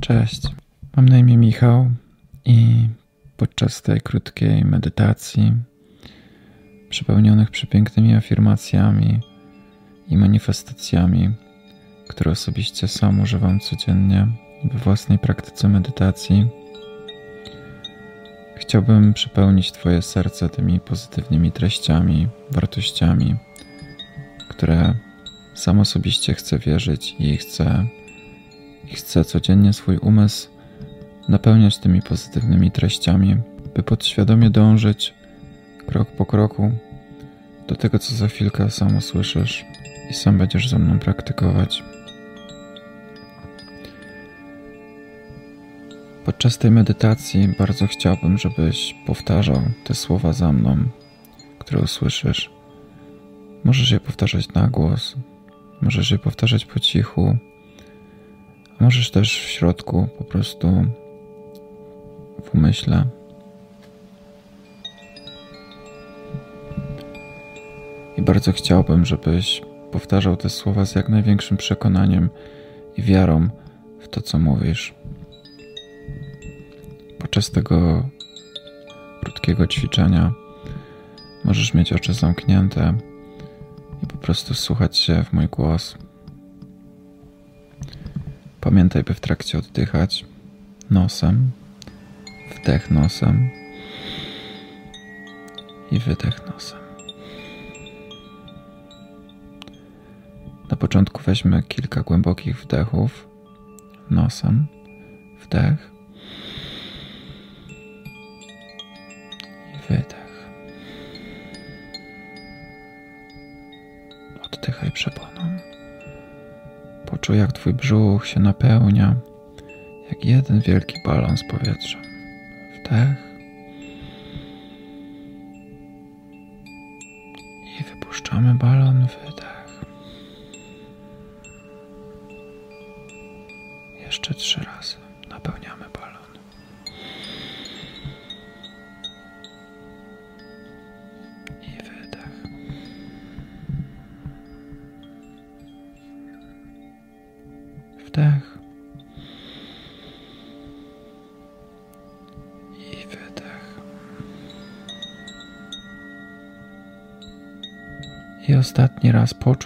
Cześć, mam na imię Michał i podczas tej krótkiej medytacji, przepełnionych przepięknymi afirmacjami i manifestacjami, które osobiście sam używam codziennie we własnej praktyce medytacji, chciałbym przepełnić Twoje serce tymi pozytywnymi treściami, wartościami, które sam osobiście chcę wierzyć i chcę i chcę codziennie swój umysł napełniać tymi pozytywnymi treściami, by podświadomie dążyć krok po kroku do tego, co za chwilkę sam usłyszysz i sam będziesz ze mną praktykować. Podczas tej medytacji bardzo chciałbym, żebyś powtarzał te słowa za mną, które usłyszysz. Możesz je powtarzać na głos, możesz je powtarzać po cichu Możesz też w środku po prostu w umyśle. I bardzo chciałbym, żebyś powtarzał te słowa z jak największym przekonaniem i wiarą w to, co mówisz. Podczas tego krótkiego ćwiczenia możesz mieć oczy zamknięte i po prostu słuchać się w mój głos. Pamiętaj, by w trakcie oddychać nosem, wdech nosem i wydech nosem. Na początku weźmy kilka głębokich wdechów nosem, wdech i wydech. Oddychaj przeponą. Poczuj, jak twój brzuch się napełnia, jak jeden wielki balon z powietrzem. Wdech i wypuszczamy balon, wydech.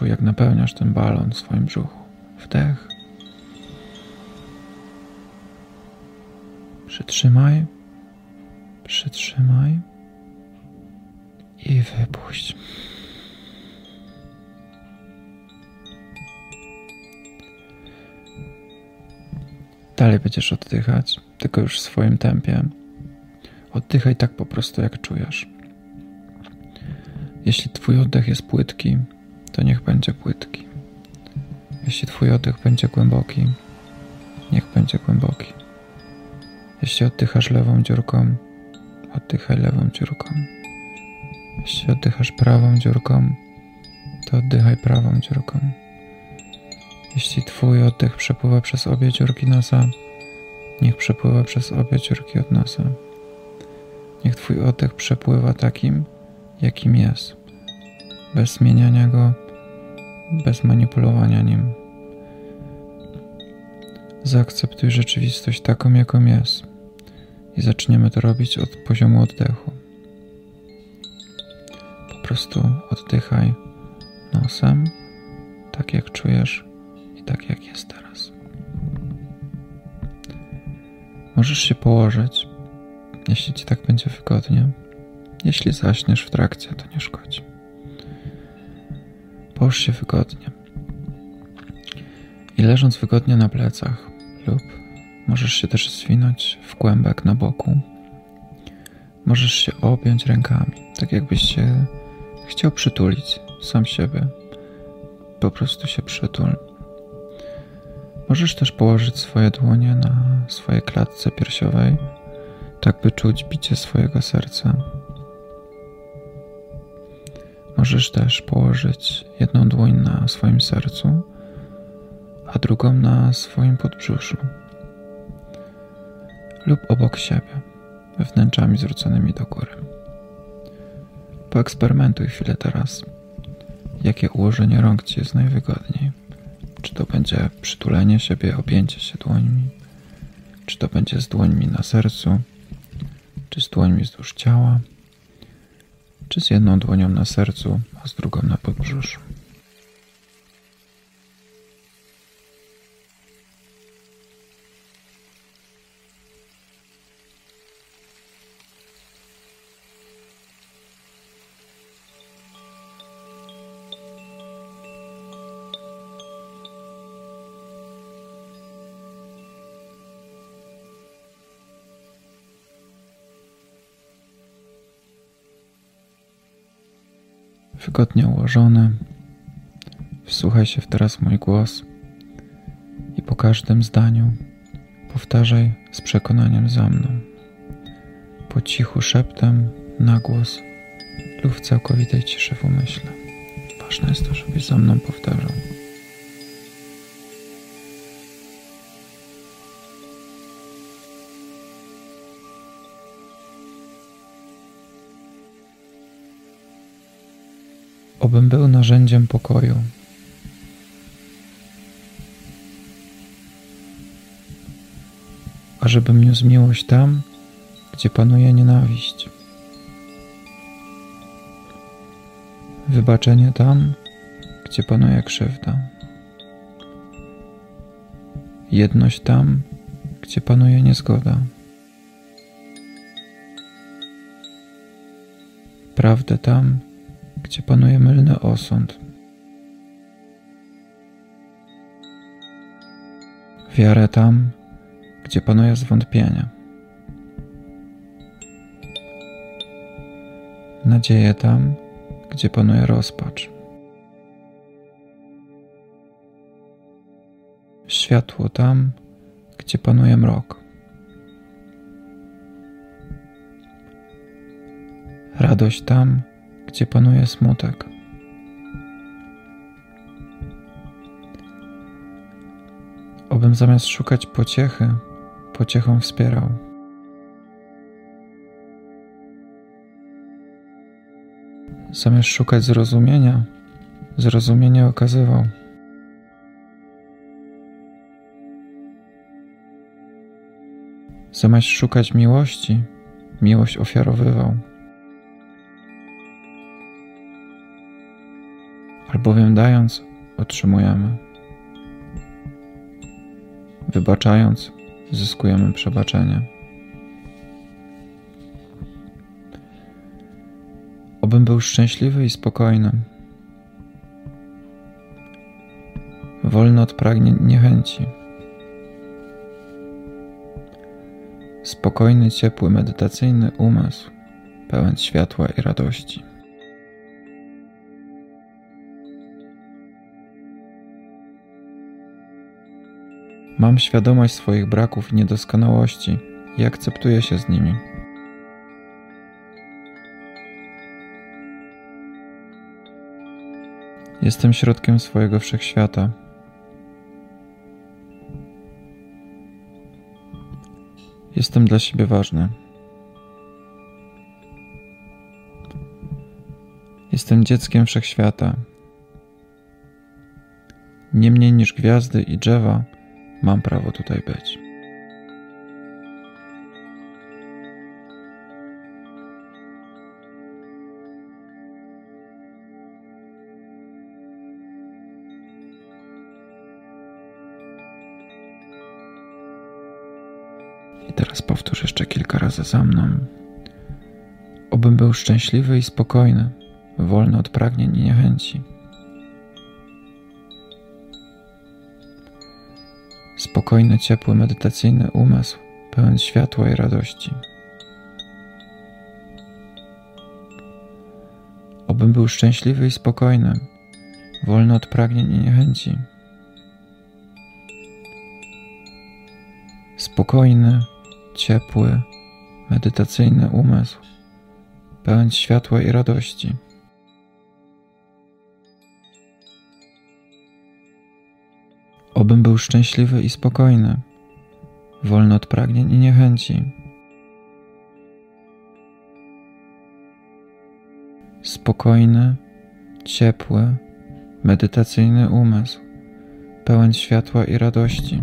Poczuj, jak napełniasz ten balon w swoim brzuchu. Wdech. Przytrzymaj. Przytrzymaj. I wypuść. Dalej będziesz oddychać, tylko już w swoim tempie. Oddychaj tak po prostu, jak czujesz. Jeśli Twój oddech jest płytki, to niech będzie płytki. Jeśli Twój oddech będzie głęboki, niech będzie głęboki. Jeśli oddychasz lewą dziurką, oddychaj lewą dziurką. Jeśli oddychasz prawą dziurką, to oddychaj prawą dziurką. Jeśli Twój oddech przepływa przez obie dziurki nosa, niech przepływa przez obie dziurki od nosa. Niech Twój oddech przepływa takim, jakim jest, bez zmieniania go, bez manipulowania nim. Zaakceptuj rzeczywistość taką, jaką jest i zaczniemy to robić od poziomu oddechu. Po prostu oddychaj nosem, tak jak czujesz tak jak jest teraz. Możesz się położyć, jeśli ci tak będzie wygodnie. Jeśli zaśniesz w trakcie, to nie szkodzi. Połóż się wygodnie. I leżąc wygodnie na plecach, lub możesz się też zwinąć w kłębek na boku, możesz się objąć rękami, tak jakbyś się chciał przytulić sam siebie. Po prostu się przytul. Możesz też położyć swoje dłonie na swojej klatce piersiowej, tak by czuć bicie swojego serca. Możesz też położyć jedną dłoń na swoim sercu, a drugą na swoim podbrzuszu lub obok siebie, wnętrzami zwróconymi do góry. Poeksperymentuj chwilę teraz, jakie ułożenie rąk Ci jest najwygodniej. Czy to będzie przytulenie siebie, objęcie się dłońmi, Czy to będzie z dłońmi na sercu, czy z dłońmi wzdłuż ciała, czy z jedną dłonią na sercu, a z drugą na podbrzuszu. Wygodnie ułożony. Wsłuchaj się w teraz mój głos i po każdym zdaniu powtarzaj z przekonaniem za mną. Po cichu szeptem, na głos lub w całkowitej ciszy w umyśle. Ważne jest to, żebyś za mną powtarzał. Obym był narzędziem pokoju. Ażebym niósł miłość tam, gdzie panuje nienawiść. Wybaczenie tam, gdzie panuje krzywda. Jedność tam, gdzie panuje niezgoda. Prawdę tam, gdzie panuje mylny osąd. Wiarę tam, gdzie panuje zwątpienie. Nadzieję tam, gdzie panuje rozpacz. Światło tam, gdzie panuje mrok. Radość tam, gdzie panuje smutek. Obym zamiast szukać pociechy, pociechą wspierał. Zamiast szukać zrozumienia, zrozumienie okazywał. Zamiast szukać miłości, miłość ofiarowywał. Albowiem dając, otrzymujemy. Wybaczając, zyskujemy przebaczenie. Obym był szczęśliwy i spokojny, wolny od pragnień niechęci. Spokojny, ciepły, medytacyjny umysł, pełen światła i radości. Mam świadomość swoich braków i niedoskonałości i akceptuję się z nimi. Jestem środkiem swojego wszechświata. Jestem dla siebie ważny. Jestem dzieckiem wszechświata. Nie mniej niż gwiazdy i drzewa Mam prawo tutaj być. I teraz powtórz jeszcze kilka razy za mną. Obym był szczęśliwy i spokojny, wolny od pragnień i niechęci. Spokojny, ciepły, medytacyjny umysł, pełen światła i radości. Obym był szczęśliwy i spokojny, wolny od pragnień i niechęci. Spokojny, ciepły, medytacyjny umysł, pełen światła i radości. Obym był szczęśliwy i spokojny, wolny od pragnień i niechęci. Spokojny, ciepły, medytacyjny umysł, pełen światła i radości.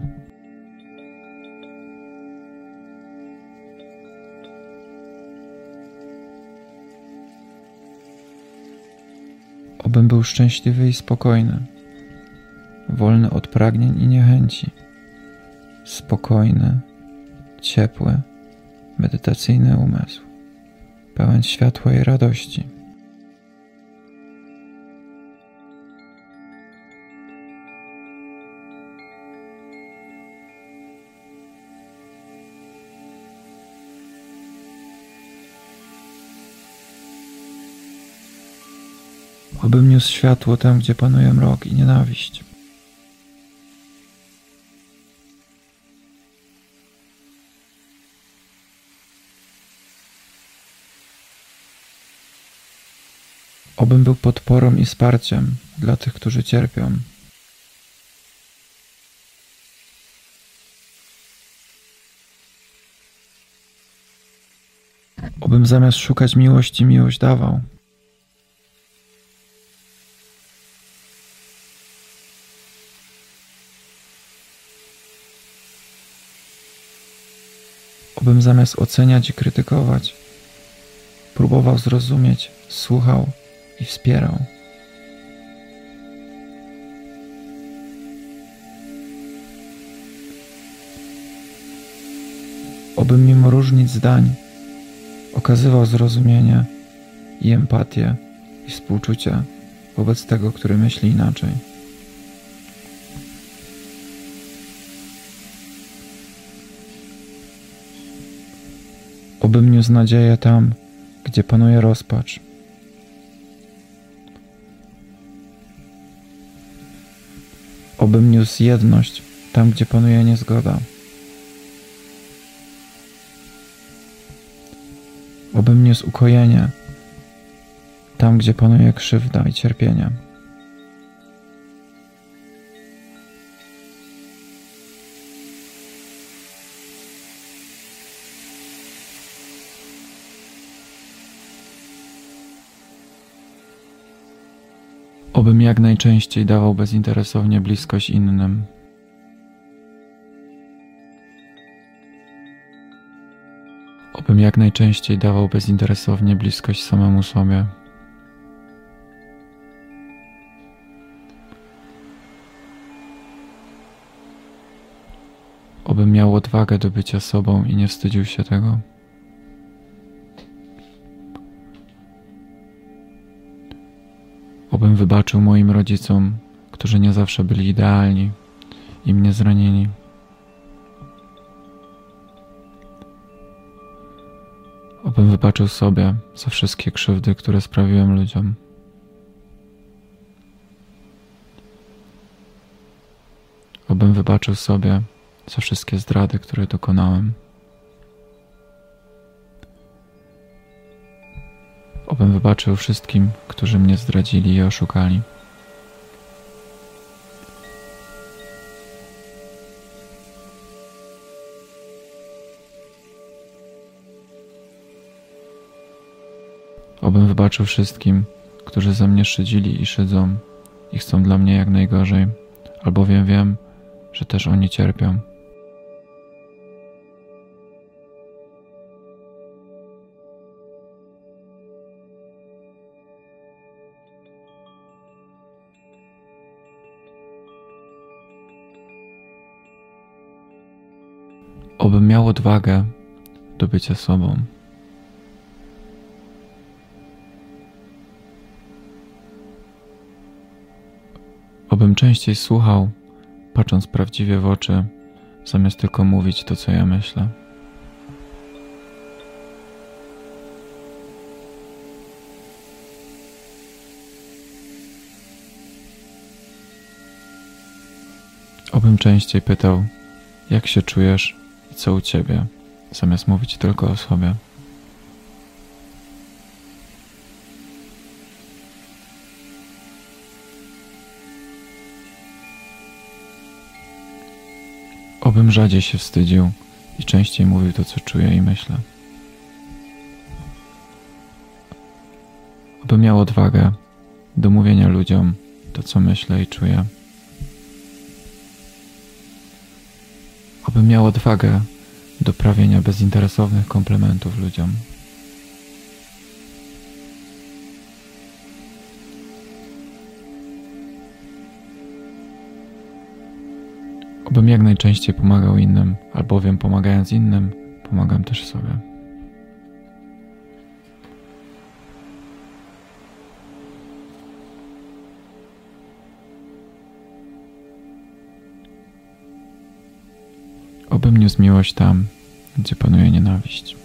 Obym był szczęśliwy i spokojny wolny od pragnień i niechęci, spokojny, ciepły, medytacyjny umysł, pełen światła i radości. Obym niósł światło tam, gdzie panuje mrok i nienawiść. Obym był podporą i wsparciem dla tych, którzy cierpią. Obym zamiast szukać miłości, miłość dawał. Obym zamiast oceniać i krytykować, próbował zrozumieć, słuchał i wspierał. Obym mimo różnic zdań okazywał zrozumienie i empatię i współczucie wobec tego, który myśli inaczej. Obym niósł nadzieję tam, gdzie panuje rozpacz. Niósł jedność tam, gdzie panuje niezgoda. Obym niósł ukojenie tam, gdzie panuje krzywda i cierpienie. Obym jak najczęściej dawał bezinteresownie bliskość innym. Obym jak najczęściej dawał bezinteresownie bliskość samemu sobie. Obym miał odwagę do bycia sobą i nie wstydził się tego. Obym wybaczył moim rodzicom, którzy nie zawsze byli idealni i mnie zranili. Obym wybaczył sobie za wszystkie krzywdy, które sprawiłem ludziom. Obym wybaczył sobie za wszystkie zdrady, które dokonałem. Obym wybaczył wszystkim, którzy mnie zdradzili i oszukali. Obym wybaczył wszystkim, którzy ze mnie szydzili i szydzą i chcą dla mnie jak najgorzej, albowiem wiem, że też oni cierpią. Miał odwagę do bycia sobą. Obym częściej słuchał, patrząc prawdziwie w oczy, zamiast tylko mówić to, co ja myślę. Obym częściej pytał, jak się czujesz co u ciebie, zamiast mówić tylko o sobie. Obym rzadziej się wstydził i częściej mówił to, co czuję i myślę. Obym miał odwagę do mówienia ludziom to, co myślę i czuję. Obym miał odwagę do prawienia bezinteresownych komplementów ludziom. Obym jak najczęściej pomagał innym, albowiem pomagając innym, pomagam też sobie. Obym niósł miłość tam, gdzie panuje nienawiść.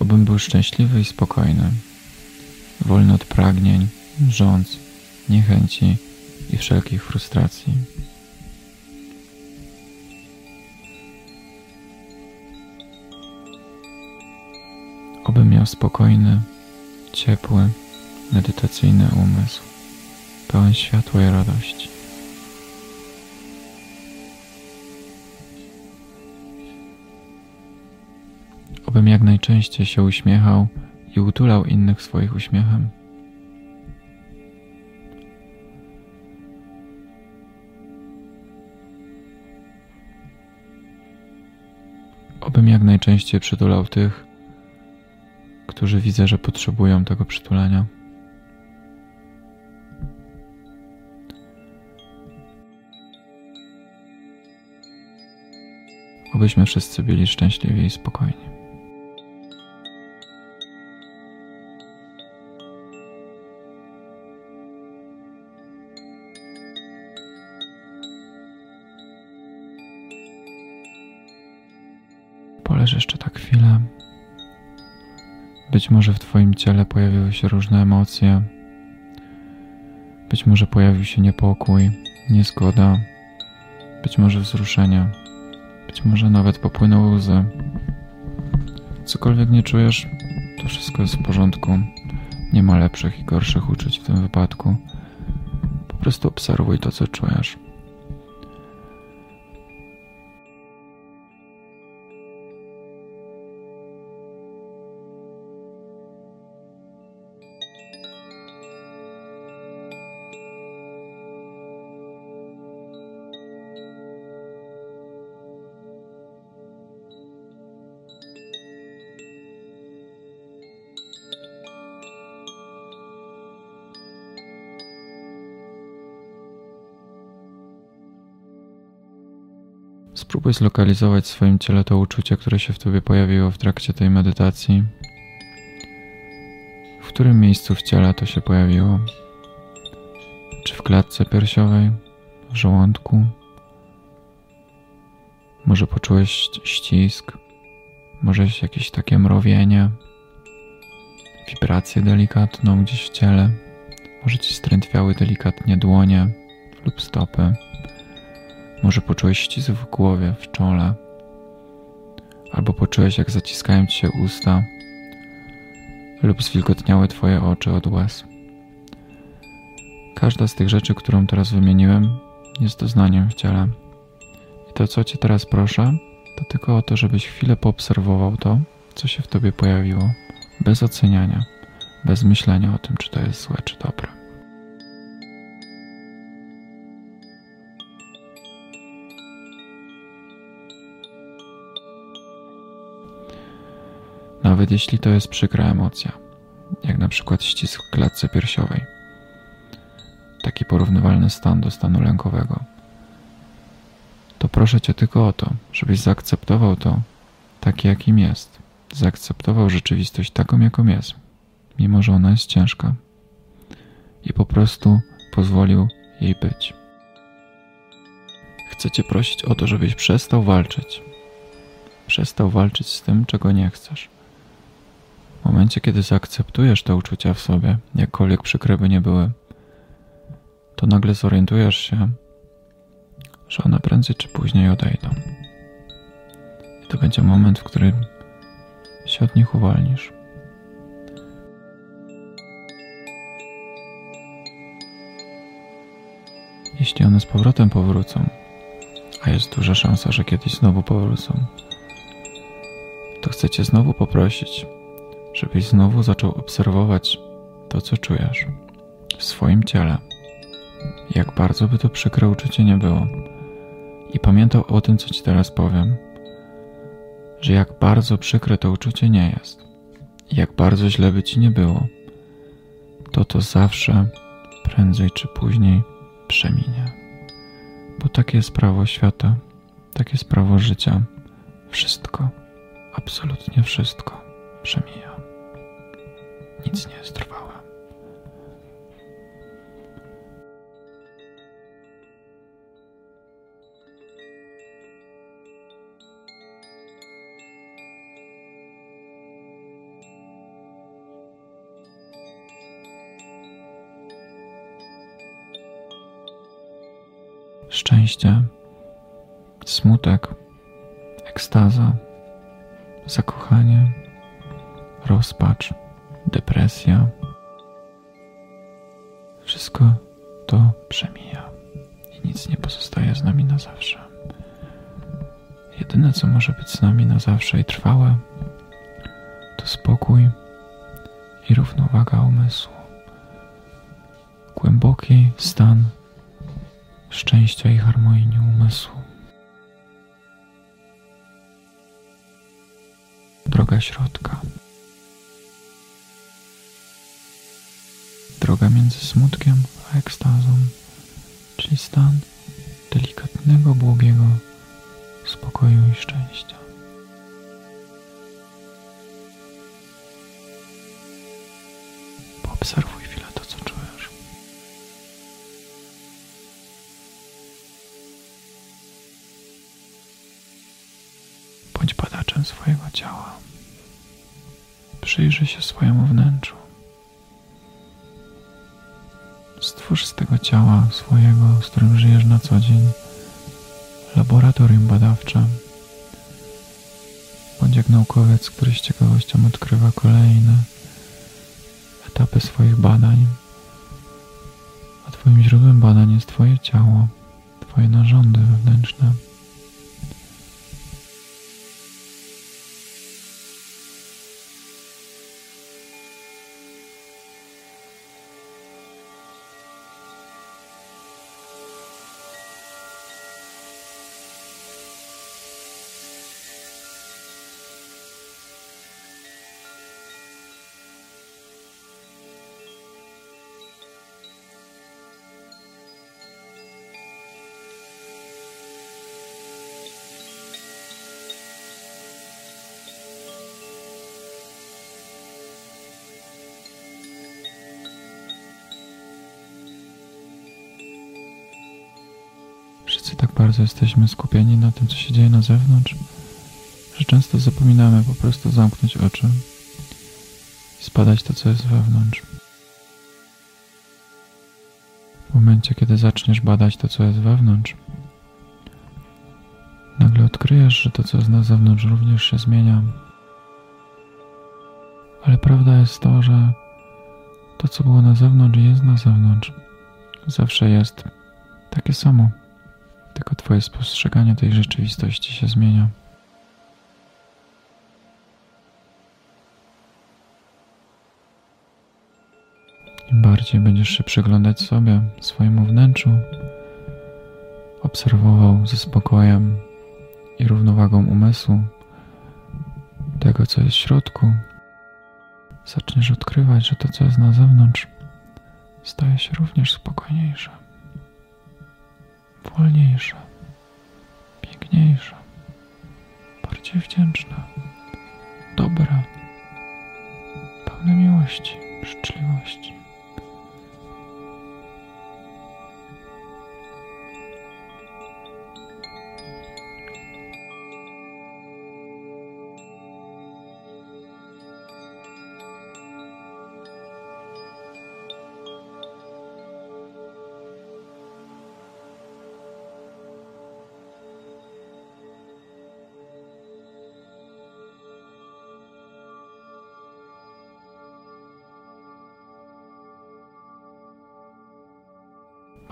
Obym był szczęśliwy i spokojny, wolny od pragnień, rządz, niechęci i wszelkich frustracji. Obym miał spokojny, ciepły, medytacyjny umysł, pełen światła i radości. Obym jak najczęściej się uśmiechał i utulał innych swoich uśmiechem. Obym jak najczęściej przytulał tych, którzy widzę, że potrzebują tego przytulenia. Obyśmy wszyscy byli szczęśliwi i spokojni. Poleż jeszcze tak chwilę. Być może w Twoim ciele pojawiły się różne emocje. Być może pojawił się niepokój, niezgoda, być może wzruszenie, być może nawet popłynęły łzy. Cokolwiek nie czujesz, to wszystko jest w porządku. Nie ma lepszych i gorszych uczuć w tym wypadku. Po prostu obserwuj to, co czujesz. Spróbuj zlokalizować w swoim ciele to uczucie, które się w tobie pojawiło w trakcie tej medytacji. W którym miejscu w ciele to się pojawiło? Czy w klatce piersiowej, w żołądku? Może poczułeś ścisk? Może jakieś takie mrowienie? Wibrację delikatną gdzieś w ciele? Może ci strętwiały delikatnie dłonie lub stopy? Może poczułeś ścisk w głowie, w czole, albo poczułeś, jak zaciskają ci się usta, lub zwilgotniały twoje oczy od łez. Każda z tych rzeczy, którą teraz wymieniłem, jest doznaniem w ciele. I to, co cię teraz proszę, to tylko o to, żebyś chwilę poobserwował to, co się w tobie pojawiło, bez oceniania, bez myślenia o tym, czy to jest złe, czy dobre. Nawet jeśli to jest przykra emocja, jak na przykład ścisk klatce piersiowej. Taki porównywalny stan do stanu lękowego. To proszę Cię tylko o to, żebyś zaakceptował to takie, jakim jest. Zaakceptował rzeczywistość taką, jaką jest, mimo że ona jest ciężka. I po prostu pozwolił jej być. Chcę Cię prosić o to, żebyś przestał walczyć. Przestał walczyć z tym, czego nie chcesz. W momencie, kiedy zaakceptujesz te uczucia w sobie, jakkolwiek przykre by nie były, to nagle zorientujesz się, że one prędzej czy później odejdą. I to będzie moment, w którym się od nich uwolnisz. Jeśli one z powrotem powrócą, a jest duża szansa, że kiedyś znowu powrócą, to chcę Cię znowu poprosić, żebyś znowu zaczął obserwować to, co czujesz w swoim ciele. Jak bardzo by to przykre uczucie nie było. I pamiętał o tym, co ci teraz powiem, że jak bardzo przykre to uczucie nie jest. jak bardzo źle by ci nie było, to to zawsze, prędzej czy później, przeminie. Bo takie jest prawo świata, takie jest prawo życia. Wszystko, absolutnie wszystko przemija. Nic nie szczęście, smutek, ekstaza, zakochanie, rozpacz, depresja. Wszystko to przemija i nic nie pozostaje z nami na zawsze. Jedyne, co może być z nami na zawsze i trwałe, to spokój i równowaga umysłu. Głęboki stan szczęścia i harmonii umysłu. Droga środka. Droga między smutkiem a ekstazą, czyli stan delikatnego, błogiego spokoju i szczęścia. Poobserwuj chwilę to, co czujesz. Bądź badaczem swojego ciała. Przyjrzyj się swojemu wnętrzu. Stwórz z tego ciała swojego, z którym żyjesz na co dzień, laboratorium badawcze. Bądź jak naukowiec, który z ciekawością odkrywa kolejne etapy swoich badań. A Twoim źródłem badań jest Twoje ciało, Twoje narządy wewnętrzne. Bardzo jesteśmy skupieni na tym, co się dzieje na zewnątrz, że często zapominamy po prostu zamknąć oczy i spadać to, co jest wewnątrz. W momencie, kiedy zaczniesz badać to, co jest wewnątrz, nagle odkryjesz, że to, co jest na zewnątrz, również się zmienia. Ale prawda jest to, że to, co było na zewnątrz, jest na zewnątrz. Zawsze jest takie samo tylko Twoje spostrzeganie tej rzeczywistości się zmienia. Im bardziej będziesz się przyglądać sobie, swojemu wnętrzu, obserwował ze spokojem i równowagą umysłu tego, co jest w środku, zaczniesz odkrywać, że to, co jest na zewnątrz, staje się również spokojniejsze wolniejsza, piękniejsza, bardziej wdzięczna, dobra, pełna miłości, życzliwości.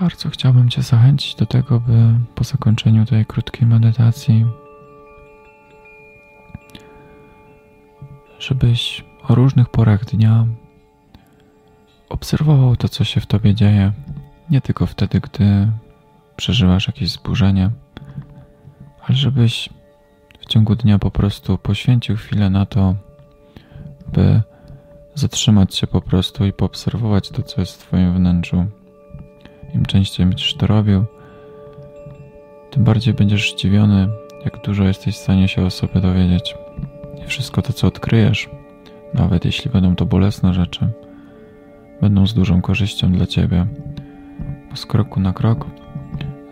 Bardzo chciałbym Cię zachęcić do tego, by po zakończeniu tej krótkiej medytacji, żebyś o różnych porach dnia obserwował to, co się w Tobie dzieje, nie tylko wtedy, gdy przeżywasz jakieś zburzenie, ale żebyś w ciągu dnia po prostu poświęcił chwilę na to, by zatrzymać się po prostu i poobserwować to, co jest w Twoim wnętrzu. Częściej będziesz to robił, tym bardziej będziesz zdziwiony, jak dużo jesteś w stanie się o sobie dowiedzieć. I wszystko to, co odkryjesz, nawet jeśli będą to bolesne rzeczy, będą z dużą korzyścią dla Ciebie, bo z kroku na krok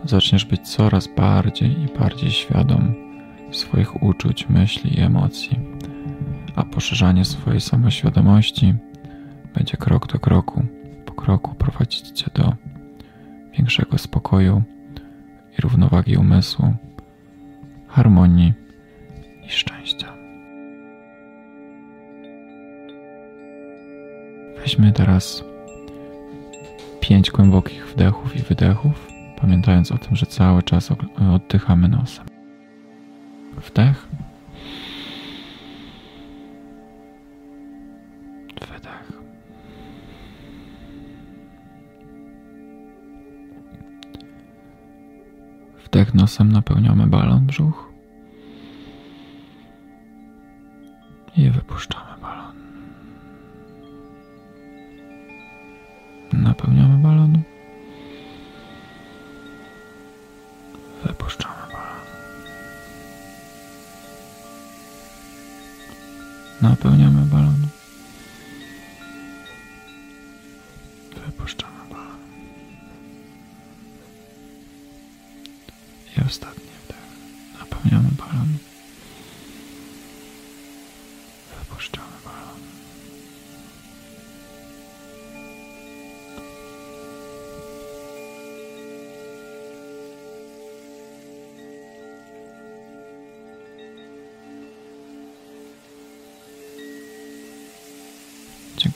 zaczniesz być coraz bardziej i bardziej świadom swoich uczuć, myśli i emocji, a poszerzanie swojej samoświadomości będzie krok do kroku, po kroku prowadzić Cię do większego spokoju i równowagi umysłu, harmonii i szczęścia. Weźmy teraz pięć głębokich wdechów i wydechów, pamiętając o tym, że cały czas oddychamy nosem. Wdech. Wdech nosem napełniamy balon brzuch i wypuszczamy balon. Napełniamy balon. Wypuszczamy balon. Napełniamy balon.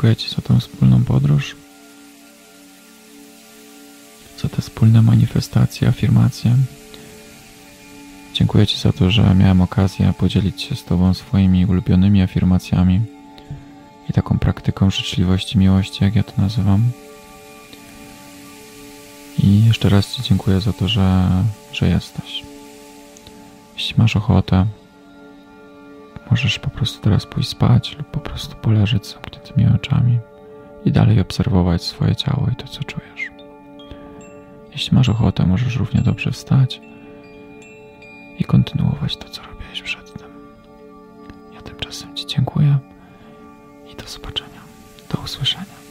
Dziękuję Ci za tą wspólną podróż, za te wspólne manifestacje, afirmacje. Dziękuję Ci za to, że miałem okazję podzielić się z Tobą swoimi ulubionymi afirmacjami i taką praktyką życzliwości, miłości, jak ja to nazywam. I jeszcze raz Ci dziękuję za to, że, że jesteś. Jeśli masz ochotę, możesz po prostu teraz pójść spać lub po prostu poleżeć z zamkniętymi oczami i dalej obserwować swoje ciało i to, co czujesz. Jeśli masz ochotę, możesz równie dobrze wstać i kontynuować to, co robiłeś przedtem. Ja tymczasem Ci dziękuję i do zobaczenia. Do usłyszenia.